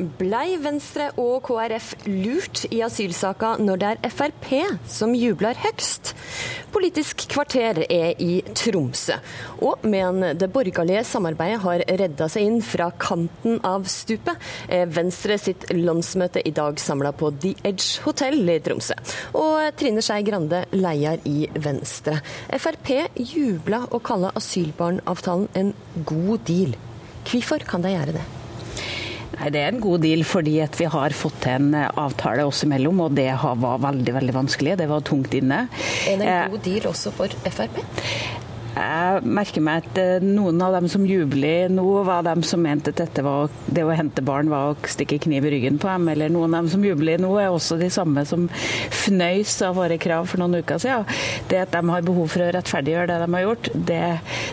Blei Venstre og KrF lurt i asylsaka når det er Frp som jubler høgst? Politisk kvarter er i Tromsø. Og men det borgerlige samarbeidet har redda seg inn fra kanten av stupet, er Venstre sitt landsmøte i dag samla på The Edge hotell i Tromsø. Og Trine Skei Grande, leder i Venstre. Frp jubla og kalla asylbarnavtalen en god deal. Hvorfor kan de gjøre det? Nei, Det er en god deal fordi vi har fått til en eh, avtale oss imellom, og det var veldig veldig vanskelig. Det var tungt inne. Er det en eh, god deal også for Frp? Jeg merker meg at eh, noen av dem som jubler nå, var dem som mente at var, det å hente barn var å stikke kniv i ryggen på dem. Eller noen av dem som jubler nå, er også de samme som fnøys av våre krav for noen uker siden. Det at de har behov for å rettferdiggjøre det de har gjort, det,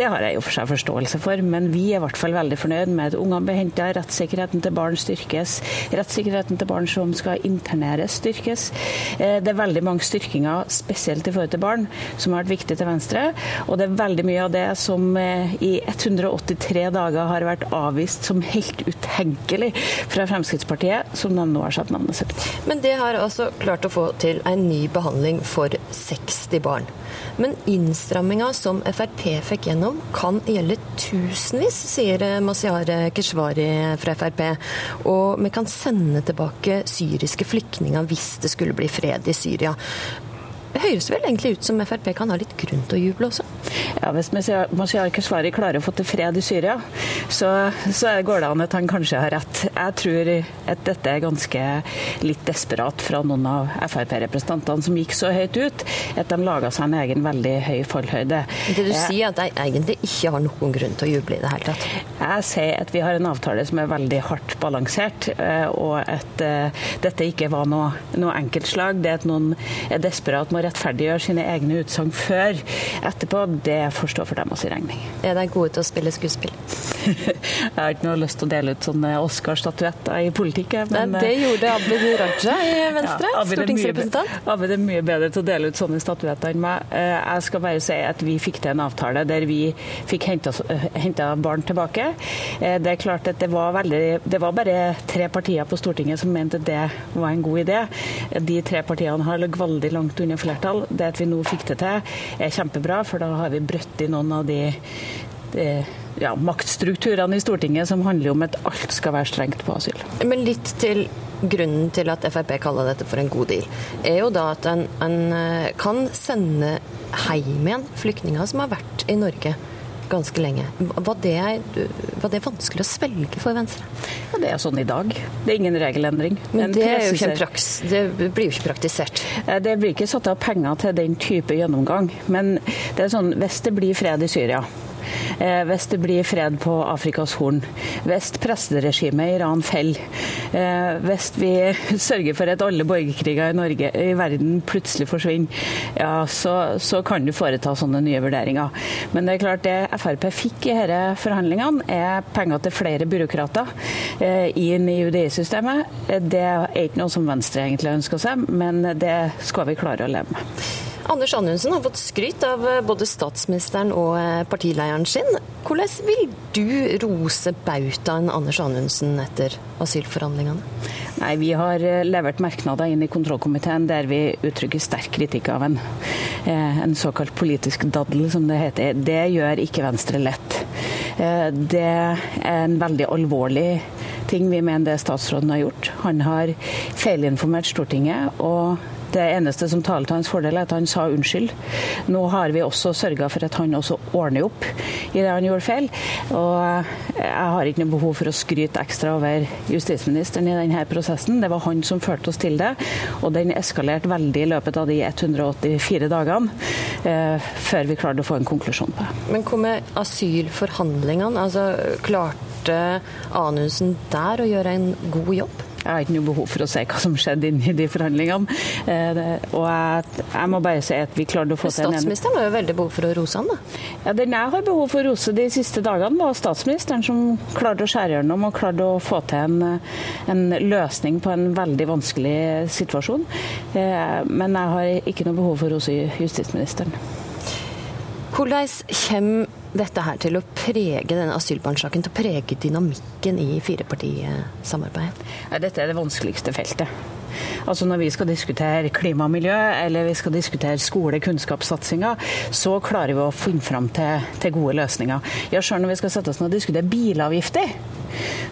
det har jeg jo for seg forståelse for. Men vi er i hvert fall veldig fornøyd med at ungene blir henta, rettssikkerheten til barn styrkes, rettssikkerheten til barn som skal interneres, styrkes. Eh, det er veldig mange styrkinger, spesielt i forhold til barn, som har vært viktig til Venstre. og det er veldig mye av det som eh, i 183 dager har vært avvist som helt utenkelig fra Fremskrittspartiet, som de nå har satt navnet sitt. Men det har altså klart å få til en ny behandling for 60 barn. Men innstramminga som Frp fikk gjennom, kan gjelde tusenvis, sier Masiar Keshvari fra Frp. Og vi kan sende tilbake syriske flyktninger hvis det skulle bli fred i Syria. Det høres vel egentlig ut som Frp kan ha litt grunn til å juble også? Ja, Hvis Masiar Keshvari klarer å få til fred i Syria, så, så, går det an at han kanskje har rett. Jeg tror at dette er ganske litt desperat fra noen av Frp-representantene som gikk så høyt ut at de laga seg en egen veldig høy fallhøyde. Det du sier at de egentlig ikke har noen grunn til å juble i det hele tatt? Jeg sier at vi har en avtale som er veldig hardt balansert, eh, og at eh, dette ikke var noe, noe enkeltslag. Det at noen er desperat må rettferdiggjøre sine egne utsagn før etterpå, det får stå for dem sin regning. Er de gode til å spille skuespill? jeg har ikke noe lyst til å dele ut sånne Oscar-statuetter i politikk. Men, Nei, det eh, gjorde Abid Raja i Venstre, ja, stortingsrepresentant. Abid er mye bedre til å dele ut sånne statuetter enn meg. Eh, jeg skal bare si at vi fikk til en avtale der vi fikk henta barn tilbake. Eh, det er klart at det var, veldig, det var bare tre partier på Stortinget som mente det var en god idé. De tre partiene har ligget veldig langt under flertall. Det at vi nå fikk det til, er kjempebra, for da har vi brøtt i noen av de, de ja, maktstrukturene i Stortinget som handler om at alt skal være strengt på asyl. Men litt til grunnen til at Frp kaller dette for en god deal, er jo da at en, en eh, kan sende hjem igjen flyktninger som har vært i Norge ganske lenge. Var det, var det, vanskelig å svelge for Venstre? Ja, Det er sånn i dag. Det er ingen regelendring. Men det, er jo ikke en praks, det blir jo ikke praktisert? Eh, det blir ikke satt av penger til den type gjennomgang. Men det er sånn, hvis det blir fred i Syria Eh, hvis det blir fred på Afrikas Horn, hvis presteregimet i Iran faller, eh, hvis vi sørger for at alle borgerkriger i Norge i verden plutselig forsvinner, ja, så, så, kan du foreta sånne nye vurderinger. Men det er klart det Frp fikk i disse forhandlingene, er penger til flere byråkrater eh, inn i UDI-systemet. Det er ikke noe som Venstre egentlig ønsker seg, men det skal vi klare å leve med. Anders Anundsen har fått skryt av eh, både statsministeren og partileieren sin. Hvordan vil du rose bautaen Anders Anundsen etter asylforhandlingene? Nei, Vi har eh, levert merknader inn i kontrollkomiteen der vi uttrykker sterk kritikk av en, en såkalt politisk daddel, som det heter. Det gjør ikke Venstre lett. Det er en veldig alvorlig ting vi mener det statsråden har gjort. Han har feilinformert Stortinget. og det eneste som taler til hans fordel, er at han sa unnskyld. Nå har vi også sørga for at han også ordner opp i det han gjorde feil. Og jeg har ikke noe behov for å skryte ekstra over justisministeren i denne prosessen. Det var han som førte oss til det, og den eskalerte veldig i løpet av de 184 dagene eh, før vi klarte å få en konklusjon på det. Men hva med asylforhandlingene? Altså, klarte Anundsen der å gjøre en god jobb? Jeg har ikke noe behov for å se hva som skjedde inni de forhandlingene. Og jeg, jeg, må bare si at vi klarte å få til en Statsministeren har jo veldig behov for å rose han, da? Ja, Den jeg har behov for å rose de siste dagene, var statsministeren som klarte å skjære gjennom og klarte å få til en, en løsning på en veldig vanskelig situasjon. Men jeg har ikke noe behov for å rose justisministeren. Hvordan kommer dette her til å prege denne asylbarnsaken, til å prege dynamikken i firepartisamarbeidet? Dette er det vanskeligste feltet. Altså Når vi skal diskutere klima og miljø, eller vi skal diskutere skole- kunnskapssatsinga, så klarer vi å finne fram til, til gode løsninger. Ja, Sjøl når vi skal sette oss ned og diskutere bilavgifter,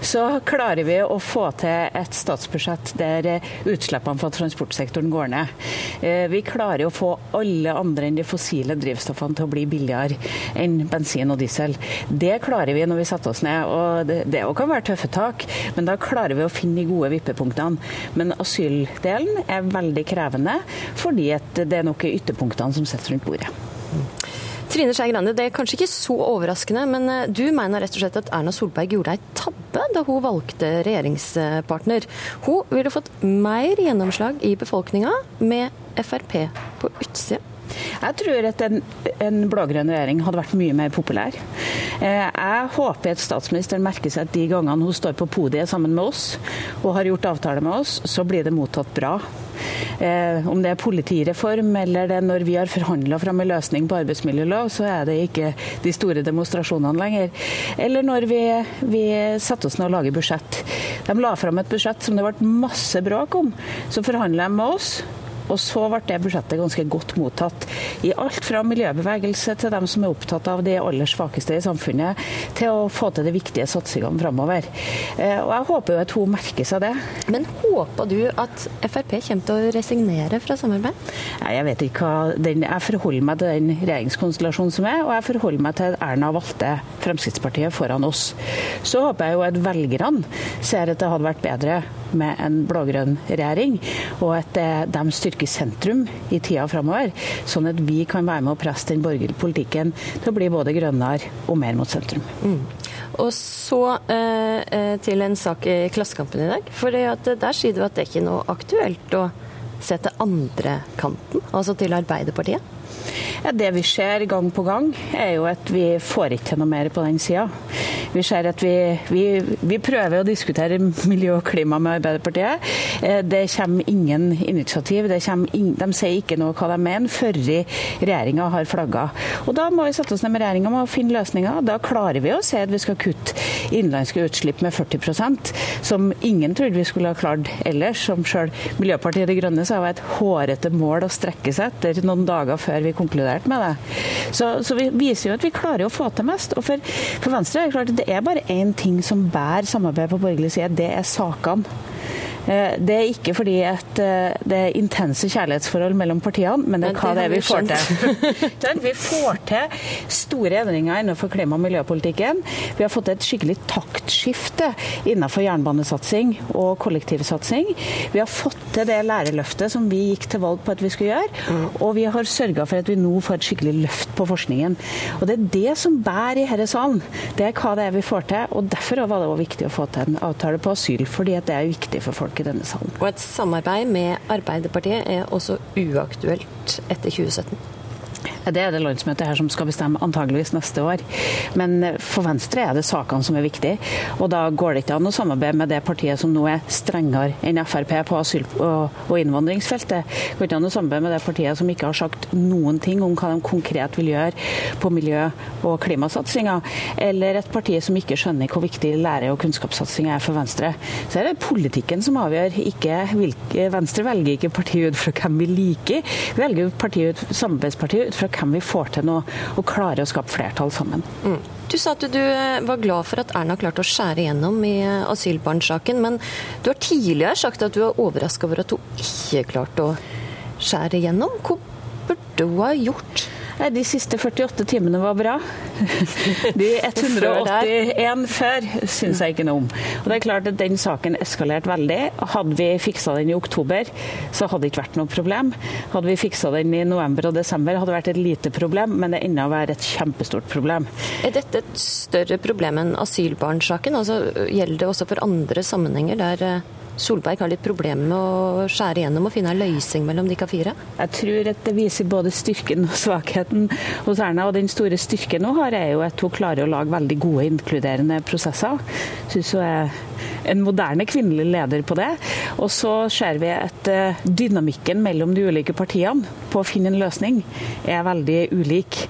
så klarer vi å få til et statsbudsjett der utslippene fra transportsektoren går ned. Eh, vi klarer å få alle andre enn de fossile drivstoffene til å bli billigere enn bensin og diesel. Det klarer vi når vi setter oss ned. og Det, det kan være tøffe tak, men da klarer vi å finne de gode vippepunktene. Men asyldelen er veldig krevende, fordi det er noen ytterpunktene som sitter rundt bordet. Trine Skei Grande, det er kanskje ikke så overraskende, men eh, du mener rett og slett at Erna Solberg gjorde ei tabbe da hun valgte regjeringspartner. Hun ville fått mer gjennomslag i befolkninga med Frp på utsida. Jeg tror at en, en blå-grønn regjering hadde vært mye mer populær. Eh, jeg håper at statsministeren merker seg at de gangene hun står på podiet sammen med oss og har gjort avtale med oss, så blir det mottatt bra. Eh, om det er politireform eller det når vi har forhandla fram en løsning på arbeidsmiljølov, så er det ikke de store demonstrasjonene lenger. Eller når vi, vi setter oss ned og lager budsjett. De la fram et budsjett som det ble masse bråk om. Så forhandla de med oss. Og så ble det budsjettet ganske godt mottatt. I alt fra miljøbevegelse til dem som er opptatt av de aller svakeste i samfunnet, til å få til de viktige satsingene framover. Eh, og jeg håper jo at hun merker seg det. Men håper du at Frp kommer til å resignere fra samarbeid? Jeg vet ikke hva den, Jeg forholder meg til den regjeringskonstellasjonen som er, og jeg forholder meg til at Erna valgte Fremskrittspartiet foran oss. Så håper jeg jo at velgerne ser at det hadde vært bedre med en blå-grønn regjering, og at de styrker sentrum i tida framover, sånn at vi kan være med å presse den borgerlige politikken til å bli både grønnere og mer mot sentrum. Mm. Og så eh, eh til en sak i Klassekampen i dag. for Der sier du at det ikke er noe aktuelt å se til andre kanten, altså til Arbeiderpartiet? Ja, Det vi ser gang på gang, er jo at vi får ikke til noe mer på den sida. Vi ser at vi, vi, vi, prøver å diskutere miljø og klima med Arbeiderpartiet. Eh, det kommer ingen initiativ. In, de sier ikke noe hva de mener før regjeringa har flagga. Og Da må vi sette oss ned med regjeringa og finne løsninger. Da klarer vi å se at vi skal kutte innenlandske utslipp med 40% som ingen trodde vi skulle ha klart ellers. Som sjøl Miljøpartiet De Grønne sa var et hårete mål å strekke seg etter noen dager før vi konkluderte med det. Så, så, vi viser jo at vi klarer å få til mest. Og for, for Venstre er det klart at det er bare én ting som bærer samarbeidet på borgerlig side, det er sakene. Eh, det er ikke fordi at eh, det er intense kjærlighetsforhold mellom partiene, men det er hva det er vi får til. vi får til store endringer innenfor klima- og miljøpolitikken. Vi har fått et skikkelig taktskifte innenfor jernbanesatsing og kollektivsatsing. Vi har fått til det lærerløftet som vi gikk til valg på at vi skulle gjøre. Og vi har sørga for at vi nå får et skikkelig løft på forskningen. Og det er det som bærer i denne salen. Det er hva det er vi får til. Og derfor var det også viktig å få til en avtale på asyl, fordi det er viktig for folk i denne salen. Og et samarbeid med Arbeiderpartiet er også uaktuelt etter 2017? Det er det landsmøtet her som skal bestemme antageligvis neste år. Men eh, for Venstre er det sakene som er viktige. Og da går det ikke an å samarbeide med det partiet som nå er strengere enn Frp på asyl- og innvandringsfeltet. Det går ikke an å samarbeide med det partiet som ikke har sagt noen ting om hva de konkret vil gjøre på miljø- og klimasatsinga. Eller et parti som ikke skjønner hvor viktig lære- og kunnskapssatsing er for Venstre. Så er det politikken som avgjør. Ikke hvilke, Venstre velger ikke parti ut fra hvem vi liker, vi velger samarbeidspartiet ut fra hvem vi får til noe og klarer å skape flertall sammen. Mm. Du sa at du eh, var glad for at Erna klarte å skjære gjennom i eh, asylbarnsaken, men du har tidligere sagt at du er overraska over at hun ikke klarte å skjære gjennom. Hva burde hun ha gjort? De siste 48 timene var bra. De 181 før syns jeg ikke noe om. Og det er klart at Den saken eskalerte veldig. Hadde vi fiksa den i oktober, så hadde det ikke vært noe problem. Hadde vi fiksa den i november og desember, hadde det vært et lite problem, men det er ennå være et kjempestort problem. Er dette et større problem enn asylbarnsaken? Altså, gjelder det også for andre sammenhenger der eh, Solberg har litt problemer med å skjære gjennom og finne en løsning mellom de fire? Jeg tror at det viser både styrken og svakheten hos Erna. Og den store styrken hun har, er jo at hun klarer å lage veldig gode, inkluderende prosesser. Synes hun er en moderne kvinnelig leder på det. Og så ser vi at eh, dynamikken mellom de ulike partiene på å finne en løsning er veldig ulik.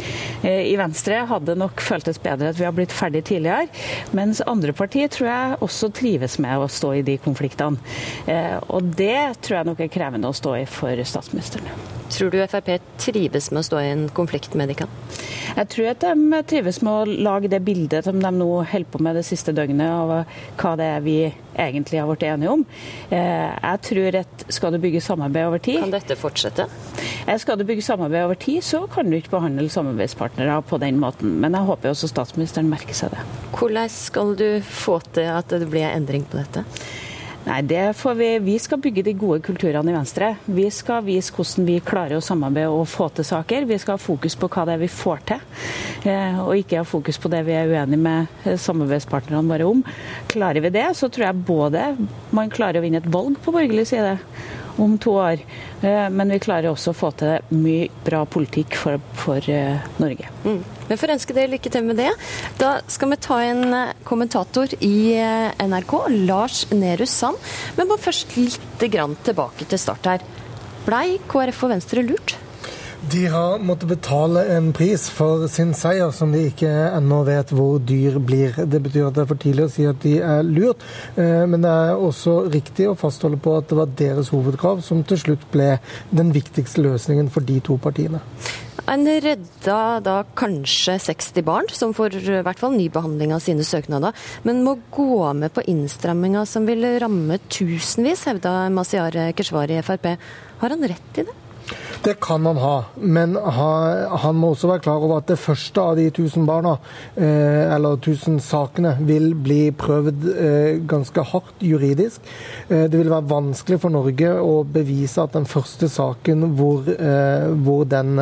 Eh, I Venstre hadde nok føltes bedre at vi har blitt ferdig tidligere, mens andre partier tror jeg også trives med å stå i de konfliktene. Eh, og det tror jeg nok er krevende å stå i for statsministeren. Tror du Frp trives med å stå i en konflikt med Dikan? Jeg tror at de trives med å lage det bildet som de nå holder på med det siste døgnet, av hva det er vi egentlig har blitt enige om. Eh, jeg tror at skal du bygge samarbeid over tid Kan dette fortsette? Eh, skal du bygge samarbeid over tid, så kan du ikke behandle samarbeidspartnere på den måten. Men jeg håper også statsministeren merker seg det. Hvordan skal du få til at det blir endring på dette? Nei, det får vi. Vi skal bygge de gode kulturene i Venstre. Vi skal vise hvordan vi klarer å samarbeide og få til saker. Vi skal ha fokus på hva det er vi får til, eh, og ikke ha fokus på det vi er uenige med eh, samarbeidspartnerne våre om. Klarer vi det, så tror jeg både man klarer å vinne et valg på borgerlig side om to år. Eh, men vi klarer også å få til mye bra politikk for, for Norge. Mm. Vi får ønske dere lykke til med det. Da skal vi ta en eh, kommentator i NRK, Lars Nehru Sand. Men må først litt tilbake til start her. Blei KrF og Venstre lurt? De har måttet betale en pris for sin seier, som de ikke ennå vet hvor dyr blir. Det betyr at det er for tidlig å si at de er lurt, eh, men det er også riktig å fastholde på at det var deres hovedkrav som til slutt ble den viktigste løsningen for de to partiene. En redda da kanskje 60 barn, som får i hvert fall ny behandling av sine søknader, men må gå med på innstramminga som vil ramme tusenvis, hevda Masiar Keshvari i Frp. Har han rett i det? Det kan han ha, men han må også være klar over at det første av de 1000 barna, eh, eller 1000 sakene, vil bli prøvd eh, ganske hardt juridisk. Eh, det vil være vanskelig for Norge å bevise at den første saken hvor, hvor den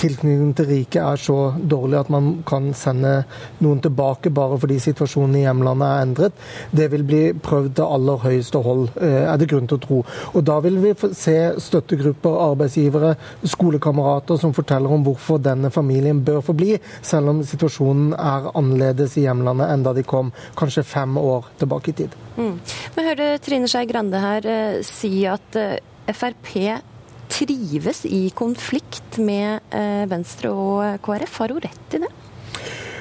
tilknytningen til riket er så dårlig at man kan sende noen tilbake bare fordi situasjonen i hjemlandet er endret, det vil bli prøvd til aller høyeste hold, er det grunn til å tro. Og Da vil vi se støttegrupper, arbeidsgivere, skolekamerater som forteller om hvorfor denne familien bør få bli, selv om situasjonen er annerledes i hjemlandet enn da de kom kanskje fem år tilbake i tid. Mm. Vi hørte Trine Skei Grande her eh, si at eh, Frp trives i konflikt med eh, Venstre og KrF. Har hun rett i det?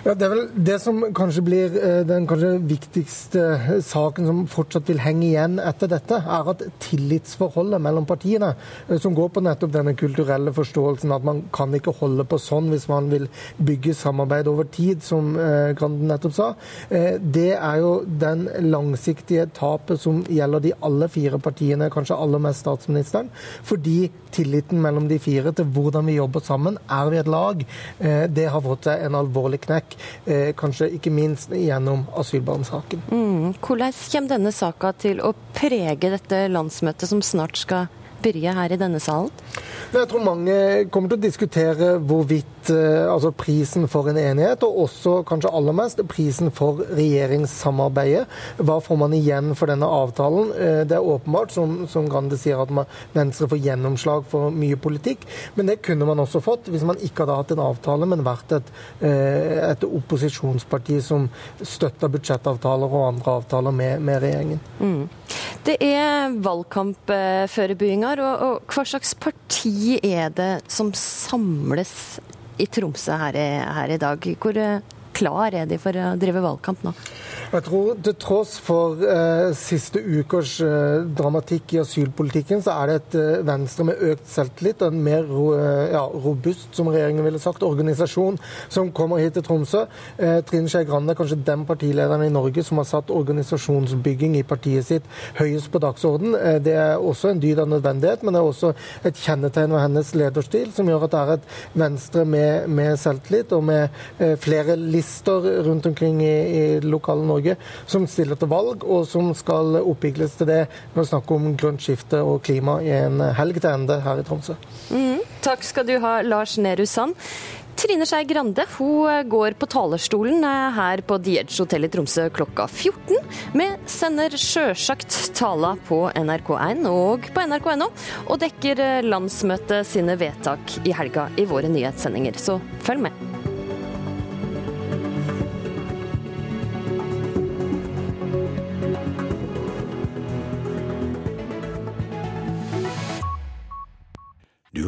Ja, Det er vel det som kanskje blir eh, den kanskje viktigste saken som fortsatt vil henge igjen etter dette, er at tillitsforholdet mellom partiene, eh, som går på nettopp denne kulturelle forståelsen at man kan ikke holde på sånn hvis man vil bygge samarbeid over tid, som eh, Granden nettopp sa, det er jo den langsiktige tapet som gjelder de alle fire partiene, kanskje aller mest statsministeren. Fordi tilliten mellom de fire til hvordan vi jobber sammen, er vi et lag, det har fått seg en alvorlig knekk kanskje ikke minst gjennom asylbarnsaken. Mm. Hvordan kommer denne saka til å prege dette landsmøtet som snart skal begynne her i denne salen? Jeg tror mange kommer til å diskutere hvorvidt eh, altså prisen for en enighet, og også kanskje aller mest prisen for regjeringssamarbeidet. Hva får man igjen for denne avtalen? Eh, det er åpenbart, som, som Grande sier, at man, Venstre får gjennomslag for mye politikk. Men det kunne man også fått hvis man ikke hadde hatt en avtale, men vært et, eh, et opposisjonsparti som støtter budsjettavtaler og andre avtaler med, med regjeringen. Mm. Det er valgkampforebygginger, og, og hva slags parti er det som samles i Tromsø her i, her i dag? Hvor klar er de for å drive valgkamp nå? Jeg tror til tross for eh, siste ukers eh, dramatikk i asylpolitikken, så er det et eh, Venstre med økt selvtillit og en mer eh, ja, robust, som regjeringen ville sagt, organisasjon som kommer hit til Tromsø. Eh, Trine Skei Grande er kanskje den partilederen i Norge som har satt organisasjonsbygging i partiet sitt høyest på dagsorden. Eh, det er også en dyd av nødvendighet, men det er også et kjennetegn ved hennes lederstil som gjør at det er et Venstre med, med selvtillit og med flere lister rundt omkring i, i lokale Norge som stiller til valg, og som skal oppvigles til det når vi snakker om grønt skifte og klima i en helg til ende her i Tromsø. Mm. Takk skal du ha, Lars Nehru Sand. Trine Skei Grande hun går på talerstolen her på The Edge Hotel i Tromsø klokka 14. Vi sender sjølsagt tala på NRK1 og på nrk.no, og dekker landsmøtet sine vedtak i helga i våre nyhetssendinger, så følg med.